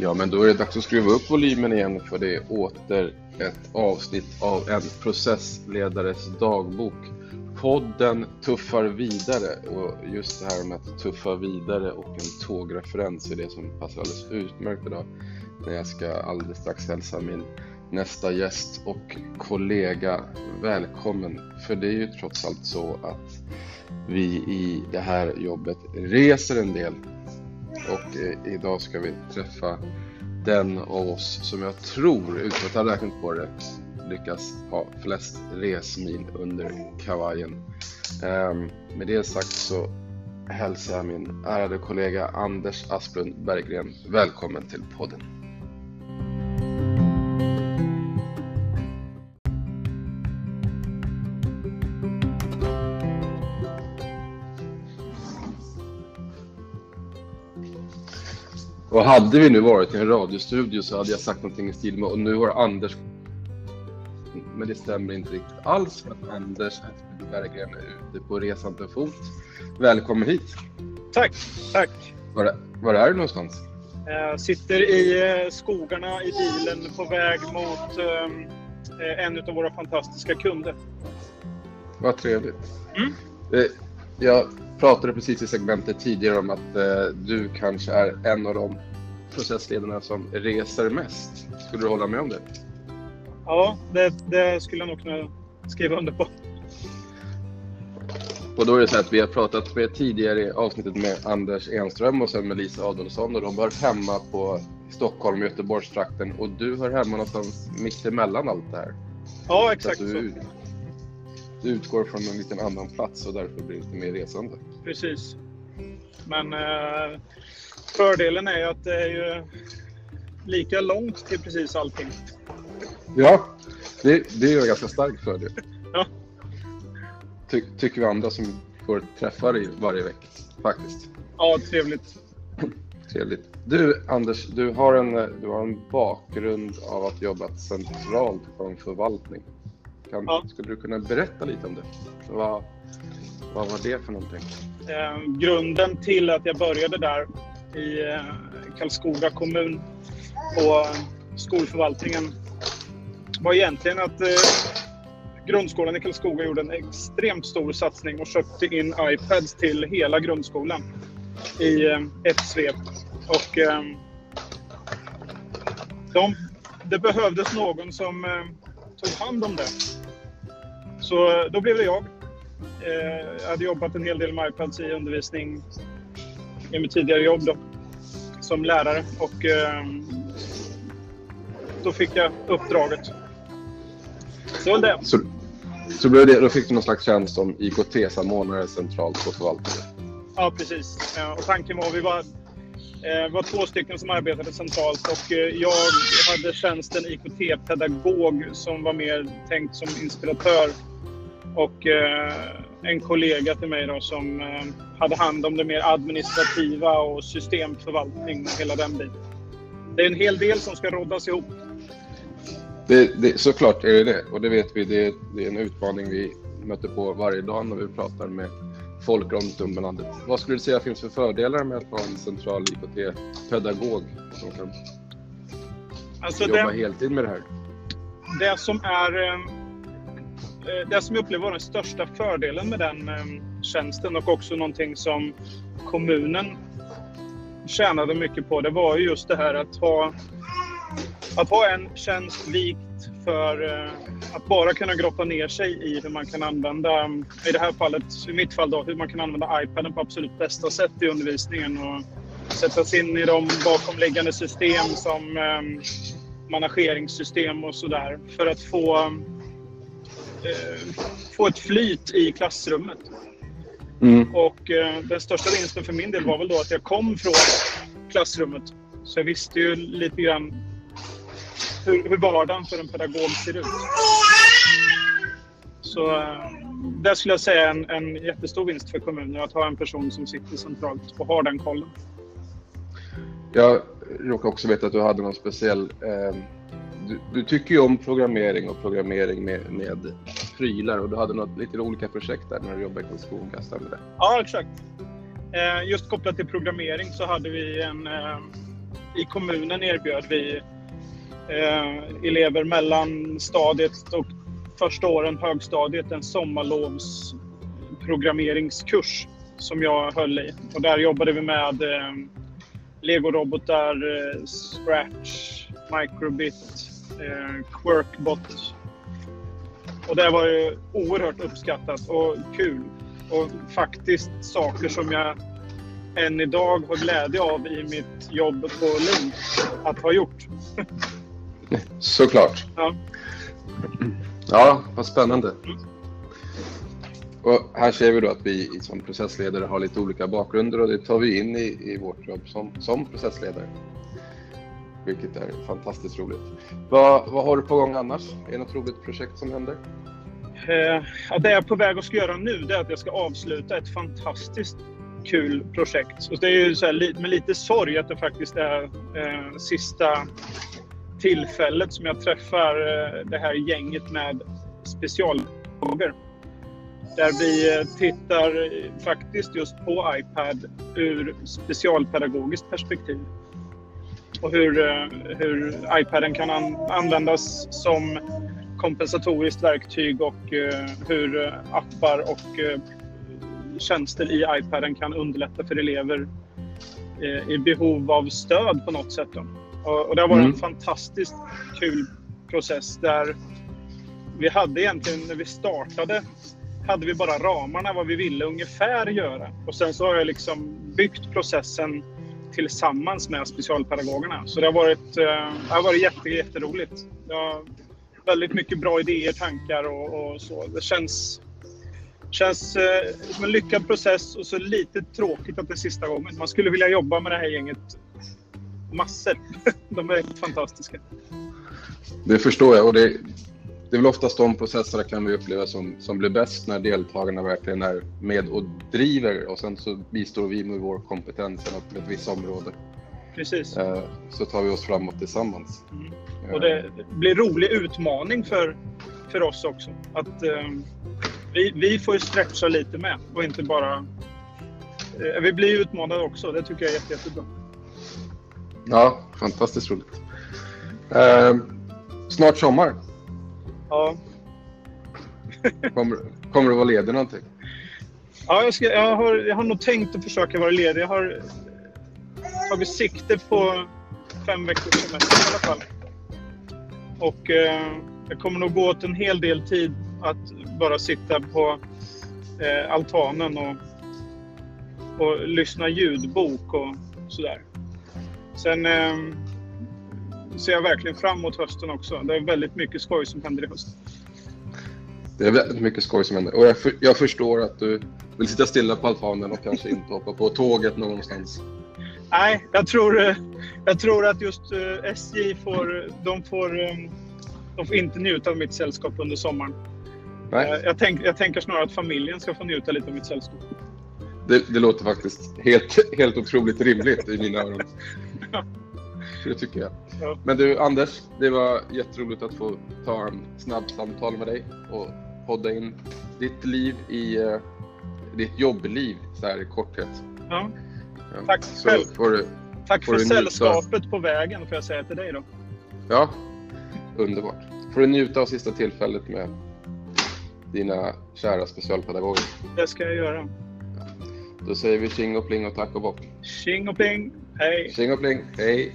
Ja, men då är det dags att skruva upp volymen igen för det är åter ett avsnitt av en processledares dagbok. Podden tuffar vidare och just det här med att tuffa vidare och en tågreferens är det som passar alldeles utmärkt idag när jag ska alldeles strax hälsa min nästa gäst och kollega välkommen. För det är ju trots allt så att vi i det här jobbet reser en del och eh, idag ska vi träffa den av oss som jag tror, utan att ha räknat på det, lyckas ha flest resmil under kavajen. Ehm, med det sagt så hälsar jag min ärade kollega Anders Asplund Berggren välkommen till podden. Och hade vi nu varit i en radiostudio så hade jag sagt någonting i stil med och nu har Anders men det stämmer inte riktigt alls för Anders Berggren är ute på resande fot. Välkommen hit! Tack, tack! Var, var är du någonstans? Jag sitter i eh, skogarna i bilen på väg mot ehm, eh, en av våra fantastiska kunder. Vad trevligt. Mm. Eh, jag pratade precis i segmentet tidigare om att du kanske är en av de processledarna som reser mest. Skulle du hålla med om det? Ja, det, det skulle jag nog kunna skriva under på. Och då är det så att vi har pratat med tidigare i avsnittet med Anders Enström och sen med Lisa Adolfsson och de hör hemma på Stockholm och Göteborgstrakten och du hör hemma någonstans mitt emellan allt det här. Ja, exakt så. Du, du utgår från en liten annan plats och därför blir det lite mer resande. Precis. Men eh, fördelen är ju att det är ju lika långt till precis allting. Ja, det, det är ju en ganska stark fördel. Ja. Ty, tycker vi andra som får träffa dig varje vecka, faktiskt. Ja, trevligt. Trevligt. Du, Anders, du har, en, du har en bakgrund av att jobbat centralt på en förvaltning. Kan, ja. Skulle du kunna berätta lite om det? Vad, vad var det för någonting? Eh, grunden till att jag började där i eh, Karlskoga kommun på skolförvaltningen var egentligen att eh, grundskolan i Karlskoga gjorde en extremt stor satsning och köpte in iPads till hela grundskolan i eh, ett svep. Och eh, de, det behövdes någon som eh, tog hand om det. Så eh, då blev det jag. Eh, jag hade jobbat en hel del med iPads i undervisning i mitt tidigare jobb då, som lärare. Och då fick jag uppdraget så det. Så, så blev det, då fick du någon slags tjänst som IKT-samordnare centralt på förvaltningen? Ja, precis. Och tanken var, vi var, eh, var två stycken som arbetade centralt och eh, jag hade tjänsten IKT-pedagog som var mer tänkt som inspiratör. Och eh, en kollega till mig då som hade hand om det mer administrativa och systemförvaltning och hela den biten. Det är en hel del som ska råddas ihop. Det, det, såklart är det det och det vet vi. Det, det, är en utmaning vi möter på varje dag när vi pratar med folk runt om i landet. Vad skulle du säga finns för fördelar med att ha en central IKT-pedagog som kan alltså jobba det, heltid med det här? Det som är eh, Eh, det som jag upplever var den största fördelen med den ehm, tjänsten och också någonting som kommunen tjänade mycket på, det var just det här att ha att ha en tjänst vikt för eh, att bara kunna grotta ner sig i hur man kan använda, i det här fallet, i mitt fall då, hur man kan använda iPaden på absolut bästa sätt i undervisningen och sätta sig in i de bakomliggande system som ehm, manageringssystem och sådär för att få, få ett flyt i klassrummet. Mm. Och eh, den största vinsten för min del var väl då att jag kom från klassrummet. Så jag visste ju lite grann hur, hur vardagen för en pedagog ser ut. Så eh, det skulle jag säga en, en jättestor vinst för kommunen att ha en person som sitter centralt och har den kollen. Jag råkar också veta att du hade någon speciell... Eh, du, du, tycker ju om programmering och programmering med, med prylar och du hade något, lite olika projekt där när du jobbade i Karlskoga, stämmer det? Ja, exakt. Eh, just kopplat till programmering så hade vi en, eh, i kommunen erbjöd vi eh, elever mellan stadiet och första åren högstadiet en sommarlovsprogrammeringskurs som jag höll i. Och där jobbade vi med eh, legorobotar, eh, Scratch, Microbit, eh, Quirkbot. Och det var ju oerhört uppskattat och kul. Och faktiskt saker som jag än idag har glädje av i mitt jobb på Lund att ha gjort. Såklart. Ja. Ja, vad spännande. Och här ser vi då att vi som processledare har lite olika bakgrunder och det tar vi in i, i vårt jobb som, som processledare. Vilket är fantastiskt roligt. Vad, vad har du på gång annars? Är det något roligt projekt som händer? Eh, ja, det jag är på väg att ska göra nu det är att jag ska avsluta ett fantastiskt kul projekt. Och det är ju så här, med lite sorg att det faktiskt är eh, sista tillfället som jag träffar eh, det här gänget med specialfrågor. Där vi eh, tittar eh, faktiskt just på iPad ur specialpedagogiskt perspektiv. Och hur, eh, hur iPaden kan an användas som kompensatoriskt verktyg och hur appar och tjänster i iPaden kan underlätta för elever i behov av stöd på något sätt. Och, det har varit mm. en fantastiskt kul process där vi hade egentligen, när vi startade, hade vi bara ramarna vad vi ville ungefär göra. Och sen så har jag liksom byggt processen tillsammans med specialpedagogerna. Så det har varit, eh, det har varit jätte, jätteroligt. Jag har väldigt mycket bra idéer, tankar och, och så. Det känns, känns eh, som en lyckad process och så lite tråkigt att det är sista gången. Man skulle vilja jobba med det här gänget massor. De är fantastiska. Det förstår jag. Och det, det är väl oftast de processerna kan vi uppleva som, som blir bäst när deltagarna verkligen är med och driver och sen så bistår vi med vår kompetens på ett visst område. Precis. Eh, så tar vi oss framåt tillsammans. Mm. Och det blir rolig utmaning för, för oss också. Att eh, vi, vi får ju stretcha lite med och inte bara... Eh, vi blir utmanade också. Det tycker jag är jätte, jättebra. Ja, fantastiskt roligt. Eh, snart sommar. Ja. kommer, kommer du vara ledig någonting? Ja, jag, ska, jag, har, jag har nog tänkt att försöka vara ledig. Jag har tagit sikte på fem veckors semester i alla fall. Och eh, jag kommer nog gå åt en hel del tid att bara sitta på eh, altanen och, och lyssna ljudbok och sådär. Sen eh, ser jag verkligen fram emot hösten också. Det är väldigt mycket skoj som händer i höst. Det är väldigt mycket skoj som händer. Och jag, för, jag förstår att du vill sitta stilla på altanen och kanske inte hoppa på tåget någonstans. Nej, jag tror, eh, jag tror att just eh, SJ får, de får, eh, de får inte njuta av mitt sällskap under sommaren. Nej. Jag, tänk, jag tänker snarare att familjen ska få njuta lite av mitt sällskap. Det, det låter faktiskt helt, helt otroligt rimligt i mina öron. Det tycker jag. Ja. Men du Anders, det var jätteroligt att få ta en snabb samtal med dig och podda in ditt liv i uh, ditt jobbliv så här i korthet. Ja. ja. Tack så själv. Du, Tack för sällskapet på vägen får jag säga till dig då. Ja, underbart. Får du njuta av sista tillfället med dina kära specialpedagoger. Det ska jag göra. Då säger vi tjing och pling och tack och bock. Tjing och pling, hej! Tjing och pling, hej!